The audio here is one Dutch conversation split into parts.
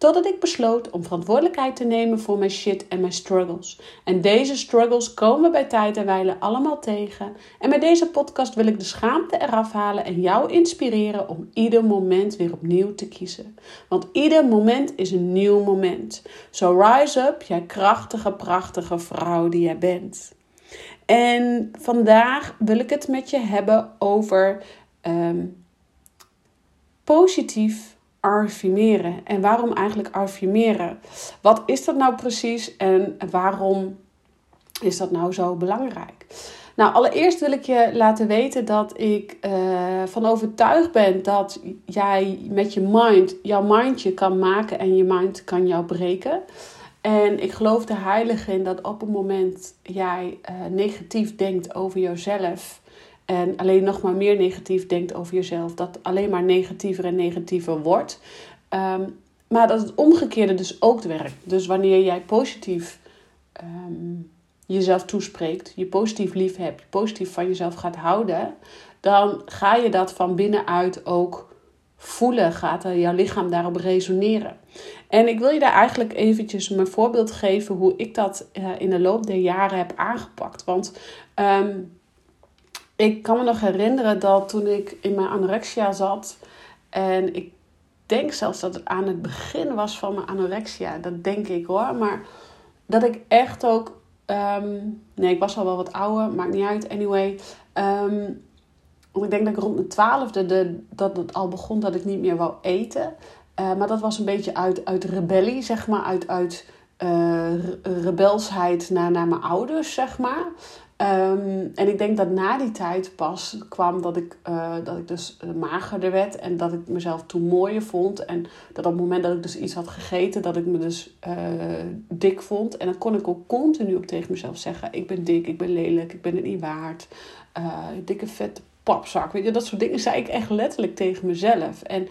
Totdat ik besloot om verantwoordelijkheid te nemen voor mijn shit en mijn struggles. En deze struggles komen bij tijd en wijle allemaal tegen. En met deze podcast wil ik de schaamte eraf halen en jou inspireren om ieder moment weer opnieuw te kiezen. Want ieder moment is een nieuw moment. So rise up, jij krachtige, prachtige vrouw die jij bent. En vandaag wil ik het met je hebben over um, positief affirmeren. En waarom eigenlijk affirmeren? Wat is dat nou precies en waarom is dat nou zo belangrijk? Nou, allereerst wil ik je laten weten dat ik uh, van overtuigd ben dat jij met je mind jouw mindje kan maken en je mind kan jou breken. En ik geloof er heilig in dat op het moment jij uh, negatief denkt over jezelf, en alleen nog maar meer negatief denkt over jezelf, dat alleen maar negatiever en negatiever wordt. Ehm, maar dat het omgekeerde dus ook werkt. Dus wanneer jij positief ehm, jezelf toespreekt, je positief lief hebt, positief van jezelf gaat houden, dan ga je dat van binnenuit ook voelen, gaat jouw lichaam daarop resoneren. En ik wil je daar eigenlijk eventjes een voorbeeld geven hoe ik dat uh, in de loop der jaren heb aangepakt. Want um, ik kan me nog herinneren dat toen ik in mijn anorexia zat en ik denk zelfs dat het aan het begin was van mijn anorexia, dat denk ik hoor, maar dat ik echt ook, ehm, nee, ik was al wel wat ouder, maakt niet uit, anyway. Want ik denk dat ik rond de twaalfde de, dat het al begon dat ik niet meer wou eten. Uh, maar dat was een beetje uit, uit rebellie, zeg maar, uit, uit uh, rebelsheid naar, naar mijn ouders, zeg maar. Ehm, en ik denk dat na die tijd pas kwam dat ik, uh, dat ik dus uh, magerder werd en dat ik mezelf toen mooier vond. En dat op het moment dat ik dus iets had gegeten, dat ik me dus uh, dik vond. En dan kon ik ook continu op tegen mezelf zeggen: Ik ben dik, ik ben lelijk, ik ben het niet waard. dikke vette papzak. Weet je, dat soort dingen zei ik echt letterlijk tegen mezelf. En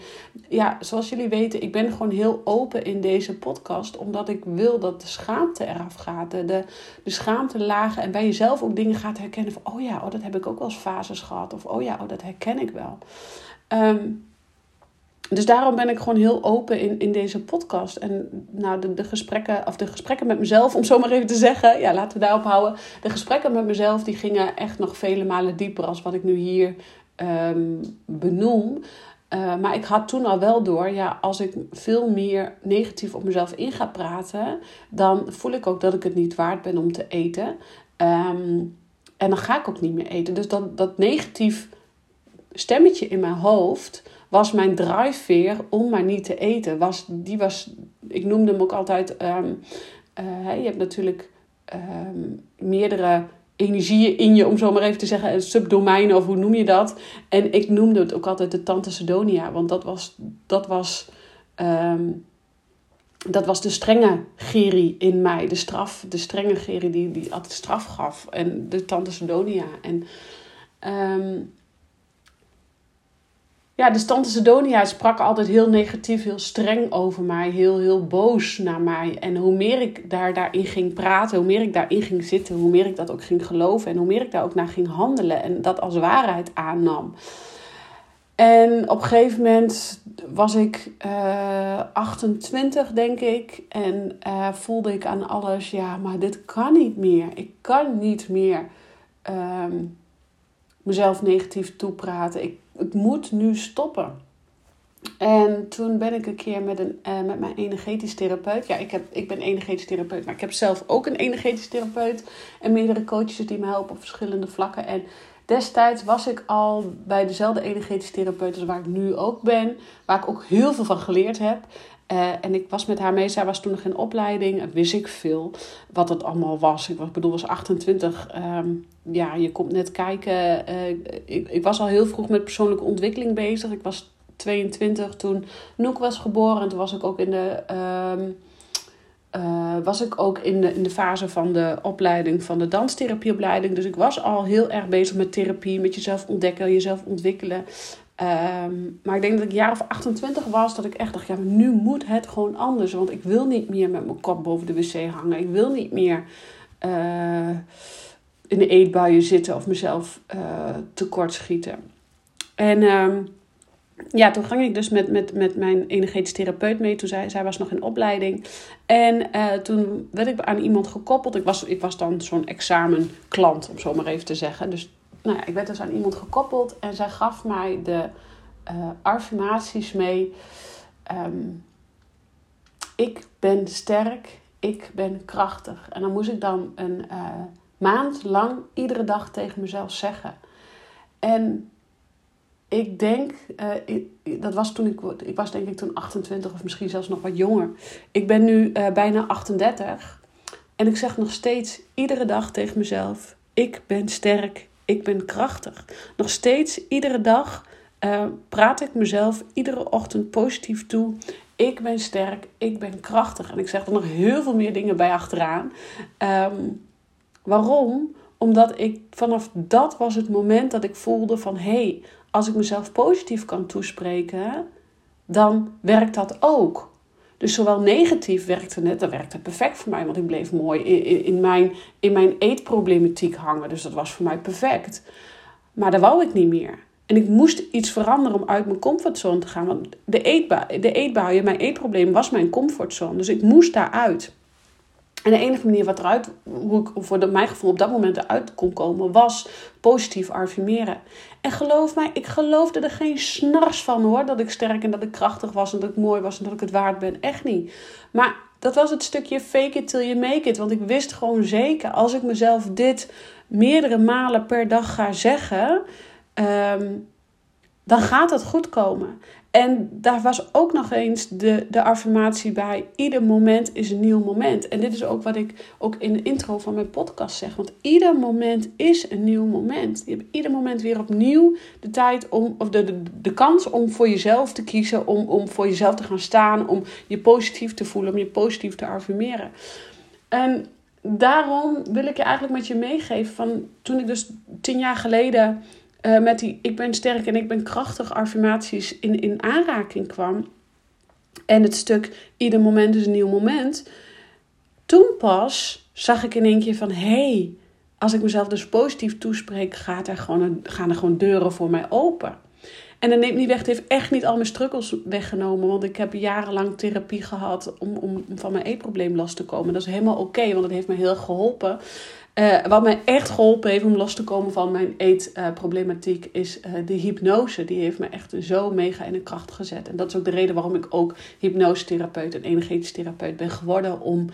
ja, zoals jullie weten, ik ben gewoon heel open in deze podcast. Omdat ik wil dat de schaamte eraf gaat. De, de schaamte lagen. En bij jezelf ook dingen gaat herkennen van... Oh ja, oh, dat heb ik ook wel eens fases gehad. Of oh ja, oh, dat herken ik wel. Um, dus daarom ben ik gewoon heel open in, in deze podcast. En nou, de, de gesprekken, of de gesprekken met mezelf, om zo maar even te zeggen. Ja, laten we daarop houden. De gesprekken met mezelf, die gingen echt nog vele malen dieper als wat ik nu hier um, benoem. Uh, maar ik had toen al wel door, ja, als ik veel meer negatief op mezelf in ga praten, dan voel ik ook dat ik het niet waard ben om te eten. Um, en dan ga ik ook niet meer eten. Dus dat, dat negatief stemmetje in mijn hoofd was mijn drijfveer om maar niet te eten. Was, die was, ik noemde hem ook altijd. Um, uh, je hebt natuurlijk um, meerdere energieën in je, om zo maar even te zeggen, subdomeinen of hoe noem je dat. En ik noemde het ook altijd de Tante Sedonia, want dat was, dat was, um, dat was de strenge Geri in mij. De straf, de strenge Geri die, die altijd straf gaf. En de Tante Sedonia. En um, ja, de tante Sedonia sprak altijd heel negatief, heel streng over mij, heel, heel boos naar mij. En hoe meer ik daar, daarin ging praten, hoe meer ik daarin ging zitten, hoe meer ik dat ook ging geloven en hoe meer ik daar ook naar ging handelen en dat als waarheid aannam. En op een gegeven moment was ik uh, eh, 28, denk ik. En uh, voelde ik aan alles, ja, maar dit kan niet meer. Ik kan niet meer um, mezelf negatief toepraten. Ik het moet nu stoppen. En toen ben ik een keer met, een, uh, met mijn energetisch therapeut. Ja, ik, heb, ik ben energetisch therapeut, maar ik heb zelf ook een energetisch therapeut. En meerdere coaches die me helpen op verschillende vlakken. En destijds was ik al bij dezelfde energetisch therapeut als waar ik nu ook ben. Waar ik ook heel veel van geleerd heb. Uh, en ik was met haar mee. Zij was toen nog in opleiding. Wist ik veel wat het allemaal was. Ik was, bedoel, was 28. Um, ehm, ja, je komt net kijken. Uh, ik, ik was al heel vroeg met persoonlijke ontwikkeling bezig. Ik was 22 toen Noek was geboren. En toen was ik ook in de... Um, uh, was ik ook in de, in de fase van de opleiding van de danstherapieopleiding. Dus ik was al heel erg bezig met therapie, met jezelf ontdekken, jezelf ontwikkelen. Um, maar ik denk dat ik jaar of 28 was, dat ik echt dacht, ja, nu moet het gewoon anders. Want ik wil niet meer met mijn kop boven de wc hangen. Ik wil niet meer uh, in de eetbuien zitten of mezelf uh, tekort schieten. En um, ja, toen ging ik dus met, met, met mijn energetisch therapeut mee. Toen zij, zij was nog in opleiding. En uh, toen werd ik aan iemand gekoppeld. Ik was, ik was dan zo'n examenklant, om zo maar even te zeggen. Dus nou ja, ik werd dus aan iemand gekoppeld. En zij gaf mij de uh, affirmaties mee. Um, ik ben sterk, ik ben krachtig. En dan moest ik dan een uh, maand lang iedere dag tegen mezelf zeggen. En ik denk, uh, dat was toen ik, ik was denk ik toen 28 of misschien zelfs nog wat jonger. Ik ben nu bijna 38 en ik zeg nog steeds iedere dag tegen mezelf: ik ben sterk, ik ben krachtig. Nog steeds iedere dag uh, praat ik mezelf iedere ochtend positief toe. Ik ben sterk, ik ben krachtig. En ik zeg er nog heel veel meer dingen bij achteraan. Um, waarom? Omdat ik vanaf dat was het moment dat ik voelde van hé, hey, als ik mezelf positief kan toespreken, dan werkt dat ook. Dus zowel negatief werkte het, dat werkte perfect voor mij, want ik bleef mooi in, in, mijn, in mijn eetproblematiek hangen. Dus dat was voor mij perfect. Maar dat wou ik niet meer. En ik moest iets veranderen om uit mijn comfortzone te gaan. Want de, eetba de eetbuien, mijn eetprobleem, was mijn comfortzone. Dus ik moest daaruit. En de enige manier wat eruit, hoe ik voor mijn gevoel op dat moment eruit kon komen, was positief affirmeren. En geloof mij, ik geloofde er geen snars van hoor, dat ik sterk en dat ik krachtig was en dat ik mooi was en dat ik het waard ben. Echt niet. Maar dat was het stukje fake it till you make it. Want ik wist gewoon zeker, als ik mezelf dit meerdere malen per dag ga zeggen, um, dan gaat het goed komen. En daar was ook nog eens de, de affirmatie bij: ieder moment is een nieuw moment. En dit is ook wat ik ook in de intro van mijn podcast zeg. Want ieder moment is een nieuw moment. Je hebt ieder moment weer opnieuw de tijd om, of de, de, de kans om voor jezelf te kiezen, om, om voor jezelf te gaan staan, om je positief te voelen, om je positief te affirmeren. En daarom wil ik je eigenlijk met je meegeven van toen ik dus tien jaar geleden uh, met die ik ben sterk en ik ben krachtig affirmaties in, in aanraking kwam. En het stuk ieder moment is een nieuw moment. Toen pas zag ik in één keer van hé, hey, als ik mezelf dus positief toespreek, gaat er gewoon, gaan er gewoon deuren voor mij open. En dat neemt niet weg, het heeft echt niet al mijn strukkels weggenomen. Want ik heb jarenlang therapie gehad om, om van mijn eetprobleem los te komen. Dat is helemaal oké, want het heeft me heel geholpen. Uh, wat mij echt geholpen heeft om los te komen van mijn eetproblematiek is uh, de hypnose. Die heeft me echt zo mega in de kracht gezet. En dat is ook de reden waarom ik ook hypnosetherapeut en energetisch therapeut ben geworden. Om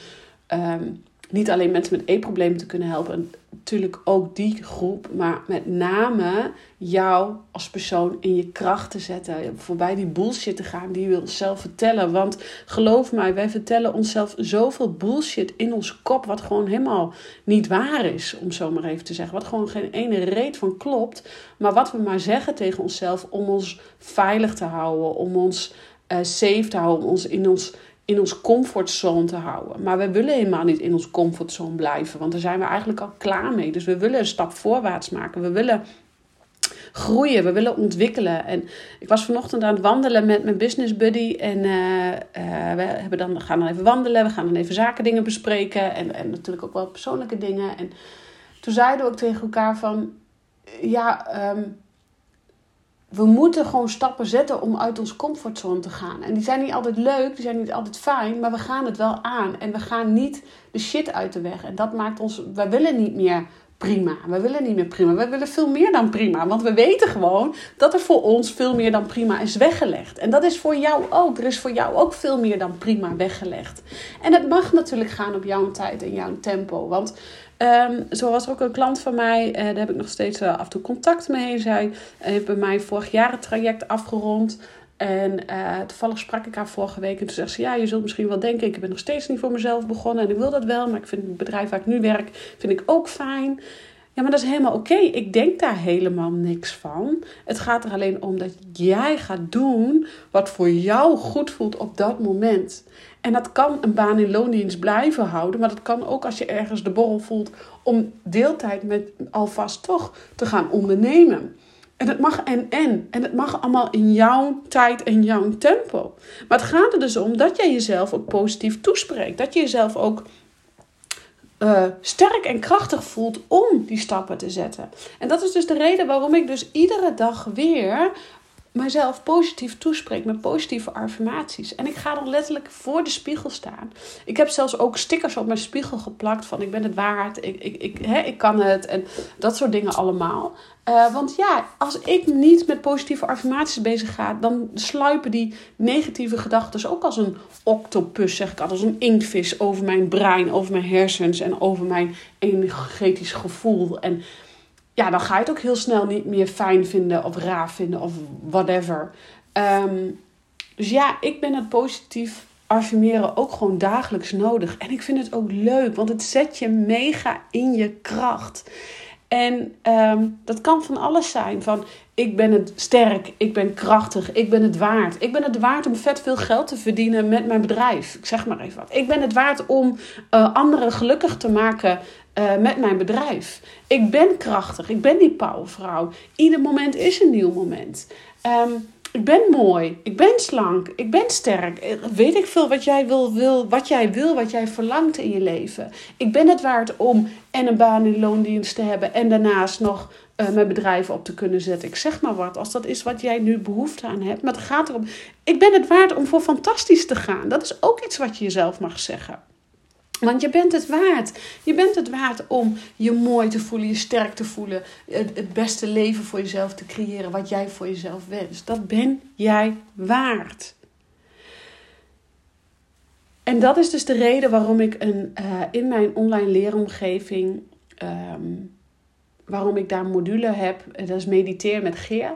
um, niet alleen mensen met eetproblemen te kunnen helpen, natuurlijk ook die groep, maar met name jou als persoon in je kracht te zetten. Voorbij die bullshit te gaan die je zelf vertellen. Want geloof mij, wij vertellen onszelf zoveel bullshit in ons kop, wat gewoon helemaal niet waar is, om zo maar even te zeggen. Wat gewoon geen ene reet van klopt. Maar wat we maar zeggen tegen onszelf om ons veilig te houden, om ons uh, safe te houden, om ons in ons in ons comfortzone te houden. Maar we willen helemaal niet in ons comfortzone blijven, want daar zijn we eigenlijk al klaar mee. Dus we willen een stap voorwaarts maken. We willen groeien, we willen ontwikkelen. En ik was vanochtend aan het wandelen met mijn business buddy. En uh, uh, we hebben dan, gaan dan even wandelen, we gaan dan even zakendingen bespreken. En, en natuurlijk ook wel persoonlijke dingen. En toen zeiden we ook tegen elkaar van... Ja, um, we moeten gewoon stappen zetten om uit onze comfortzone te gaan. En die zijn niet altijd leuk, die zijn niet altijd fijn, maar we gaan het wel aan. En we gaan niet de shit uit de weg. En dat maakt ons, wij willen niet meer prima. We willen niet meer prima. We willen veel meer dan prima. Want we weten gewoon dat er voor ons veel meer dan prima is weggelegd. En dat is voor jou ook. Er is voor jou ook veel meer dan prima weggelegd. En het mag natuurlijk gaan op jouw tijd en jouw tempo. Want Um, zo was er ook een klant van mij, uh, daar heb ik nog steeds uh, af en toe contact mee. Zij heeft bij mij vorig jaar het traject afgerond. En uh, toevallig sprak ik haar vorige week en toen zei ze: Ja, je zult misschien wel denken, ik ben nog steeds niet voor mezelf begonnen en ik wil dat wel, maar ik vind het bedrijf waar ik nu werk, vind ik ook fijn. Ja, maar dat is helemaal oké. Ik denk daar helemaal niks van. Het gaat er alleen om dat jij gaat doen wat voor jou goed voelt op dat moment. En dat kan een baan in loondienst blijven houden, maar dat kan ook als je ergens de borrel voelt om deeltijd met alvast toch te gaan ondernemen. En het mag en en. En het mag allemaal in jouw tijd en jouw tempo. Maar het gaat er dus om dat jij jezelf ook positief toespreekt. Dat je jezelf ook uh, sterk en krachtig voelt om die stappen te zetten. En dat is dus de reden waarom ik dus iedere dag weer mijzelf positief toespreek met positieve affirmaties. En ik ga dan letterlijk voor de spiegel staan. Ik heb zelfs ook stickers op mijn spiegel geplakt van ik ben het waard, ik, ik, ik, hè, ik kan het en dat soort dingen allemaal. Uh, want ja, als ik niet met positieve affirmaties bezig ga, dan sluipen die negatieve gedachten ook als een octopus, zeg ik altijd, als een inktvis over mijn brein, over mijn hersens en over mijn energetisch gevoel. En ja, dan ga je het ook heel snel niet meer fijn vinden of raar vinden of whatever. Um, dus ja, ik ben het positief affirmeren ook gewoon dagelijks nodig. En ik vind het ook leuk, want het zet je mega in je kracht. En um, dat kan van alles zijn. Van ik ben het sterk, ik ben krachtig, ik ben het waard. Ik ben het waard om vet veel geld te verdienen met mijn bedrijf. Ik zeg maar even wat. Ik ben het waard om uh, anderen gelukkig te maken uh, met mijn bedrijf. Ik ben krachtig, ik ben die powervrouw. Ieder moment is een nieuw moment. Um, ik ben mooi, ik ben slank, ik ben sterk. Eh, weet ik veel wat jij wil, wil, wat jij wil, wat jij verlangt in je leven. Ik ben het waard om en een baan in loondienst te hebben en daarnaast nog uh, mijn bedrijf op te kunnen zetten. Ik zeg maar wat, als dat is wat jij nu behoefte aan hebt. Maar het gaat erom, ik ben het waard om voor fantastisch te gaan. Dat is ook iets wat je jezelf mag zeggen. Want je bent het waard. Je bent het waard om je mooi te voelen, je sterk te voelen. Het, beste leven voor jezelf te creëren wat jij voor jezelf wenst. Dat ben jij waard. En dat is dus de reden waarom ik een, uh, in mijn online leeromgeving, um, waarom ik daar een module heb. Dat is mediteer met Geer.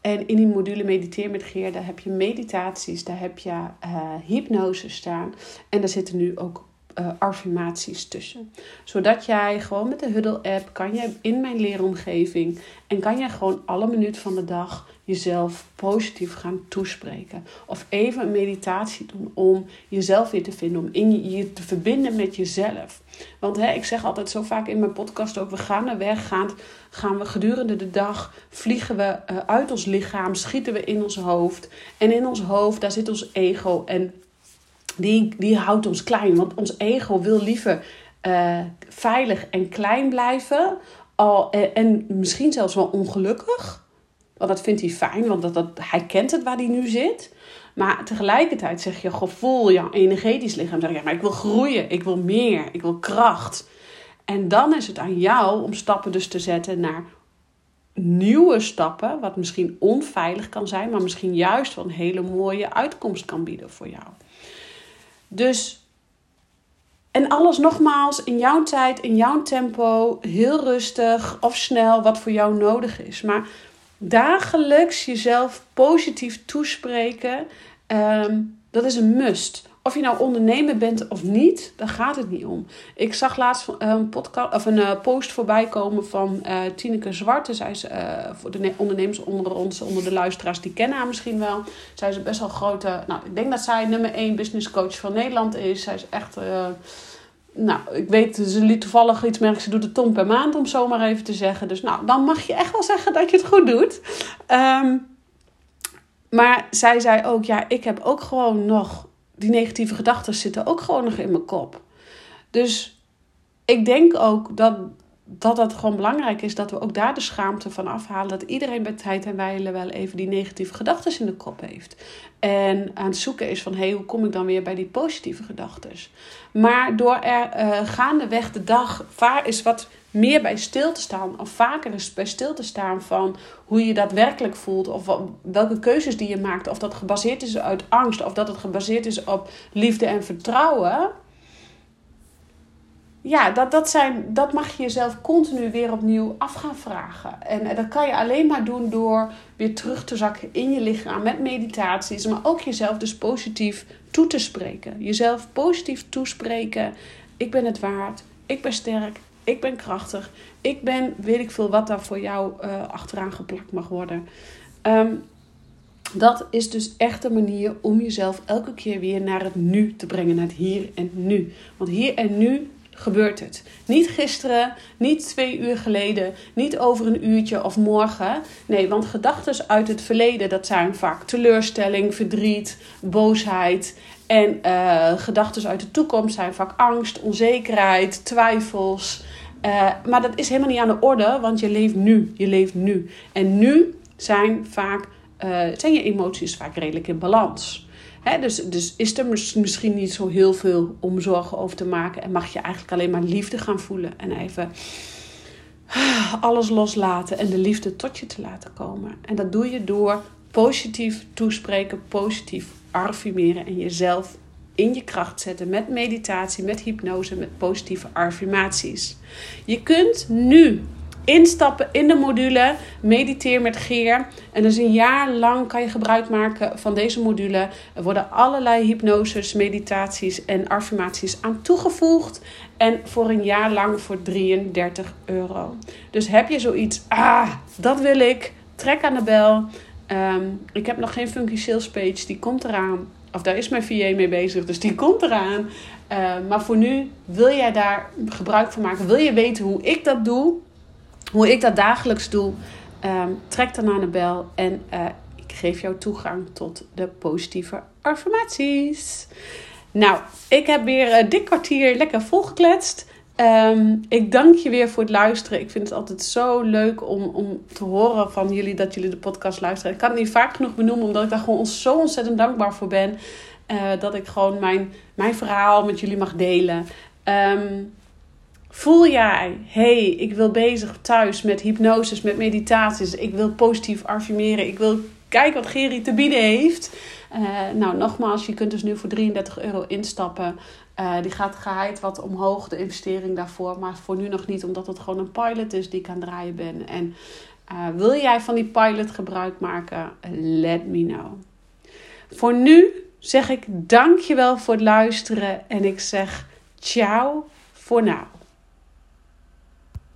En in die module Mediteer met Geer, daar heb je meditaties, daar heb je uh, hypnose staan. En daar zitten nu ook uh, affirmaties tussen. Zodat jij gewoon met de Huddle app kan je in mijn leeromgeving en kan jij gewoon alle minuten van de dag jezelf positief gaan toespreken. Of even een meditatie doen om jezelf weer te vinden, om in je, te verbinden met jezelf. Want hè, ik zeg altijd zo vaak in mijn podcast ook, we gaan er weg, gaan, gaan we gedurende de dag, vliegen we uh, uit ons lichaam, schieten we in ons hoofd. En in ons hoofd, daar zit ons ego en die, die houdt ons klein. Want ons ego wil liever uh, veilig en klein blijven. Al, en, eh, en misschien zelfs wel ongelukkig. Want dat vindt hij fijn, want dat, hij kent het waar hij nu zit. Maar tegelijkertijd zeg je gevoel, ja, energetisch lichaam. Zeg je, maar ik wil groeien, ik wil meer, ik wil kracht. En dan is het aan jou om stappen dus te zetten naar nieuwe stappen. Wat misschien onveilig kan zijn, maar misschien juist wel een hele mooie uitkomst kan bieden voor jou. Dus, en alles nogmaals in jouw tijd, in jouw tempo, heel rustig of snel, wat voor jou nodig is. Maar dagelijks jezelf positief toespreken, um, dat is een must. Of je nou ondernemer bent of niet, daar gaat het niet om. Ik zag laatst een, podcast, of een eh, post voorbij komen van uh, Tineke Zwarte. Zij is voor de ondernemers onder ons, onder de luisteraars, die kennen haar misschien wel. Zij is een best wel grote, nou ik denk dat zij nummer 1 business coach van Nederland is. Zij is echt, nou ik weet, ze liet toevallig iets merken, ze doet een ton per maand om zo maar even te zeggen. Dus nou, dan mag je echt wel zeggen dat je het goed doet. Um, maar zij zei ook, ja, ik heb ook gewoon nog die negatieve gedachten zitten ook gewoon nog in mijn kop. Dus ik denk ook dat, dat dat gewoon belangrijk is dat we ook daar de schaamte van afhalen. Dat iedereen bij tijd en wijle wel even die negatieve gedachten in de kop heeft. En aan het zoeken is van hé, hey, hoe kom ik dan weer bij die positieve gedachten? Maar door er uh, gaandeweg de dag vaar is wat meer bij stil te staan, of vaker eens bij stil te staan van hoe je daadwerkelijk voelt, of welke keuzes die je maakt, of dat gebaseerd is uit angst, of dat het gebaseerd is op liefde en vertrouwen. Ja, dat, dat, zijn, dat mag je jezelf continu weer opnieuw af gaan vragen. En dat kan je alleen maar doen door weer terug te zakken in je lichaam met meditaties, maar ook jezelf dus positief toe te spreken. Jezelf positief toespreken. Ik ben het waard, ik ben sterk, Ik ben krachtig. Ik ben, weet ik veel wat daar voor jou uh, achteraan geplakt mag worden. Ehm, dat is dus echt een manier om jezelf elke keer weer naar het nu te brengen, naar het hier en nu. Want hier en nu gebeurt het. Niet gisteren, niet twee uur geleden, niet over een uurtje of morgen. Nee, want gedachten uit het verleden, dat zijn vaak teleurstelling, verdriet, boosheid. En uh, gedachten uit de toekomst zijn vaak angst, onzekerheid, twijfels. Uh, maar dat is helemaal niet aan de orde, want je leeft nu. Je leeft nu. En nu zijn vaak uh, zijn je emoties vaak redelijk in balans. Dus, dus is er misschien niet zo heel veel om zorgen over te maken. En mag je eigenlijk alleen maar liefde gaan voelen. En even alles loslaten en de liefde tot je te laten komen. En dat doe je door positief toespreken, positief affirmeren en jezelf in je kracht zetten met meditatie, met hypnose, met positieve affirmaties. Je kunt nu instappen in de module Mediteer met Geer. En dus een jaar lang kan je gebruik maken van deze module. Er worden allerlei hypnoses, meditaties en affirmaties aan toegevoegd. En voor een jaar lang voor 33 euro. Dus heb je zoiets, ah, dat wil ik, trek aan de bel. Ehm, ik heb nog geen Funky Sales Page, die komt eraan. Of daar is mijn VA mee bezig, dus die komt eraan. Uh, maar voor nu wil jij daar gebruik van maken. Wil je weten hoe ik dat doe? Hoe ik dat dagelijks doe, um, trek dan aan de bel en uh, ik geef jou toegang tot de positieve affirmaties. Nou, ik heb weer een dik kwartier lekker volgekletst. Um, ik dank je weer voor het luisteren. Ik vind het altijd zo leuk om, om te horen van jullie dat jullie de podcast luisteren. Ik kan het niet vaak genoeg benoemen, omdat ik daar gewoon zo ontzettend dankbaar voor ben. Uh, dat ik gewoon mijn, mijn verhaal met jullie mag delen. Um, Voel jij, hey, ik wil bezig thuis met hypnoses, met meditaties. Ik wil positief affirmeren. Ik wil kijken wat Geri te bieden heeft. Uh, nou, nogmaals, je kunt dus nu voor 33 euro instappen. Uh, die gaat geheid wat omhoog, de investering daarvoor. Maar voor nu nog niet, omdat het gewoon een pilot is die ik aan het draaien ben. En uh, wil jij van die pilot gebruik maken? Let me know. Voor nu zeg ik dankjewel voor het luisteren. En ik zeg ciao voor nu.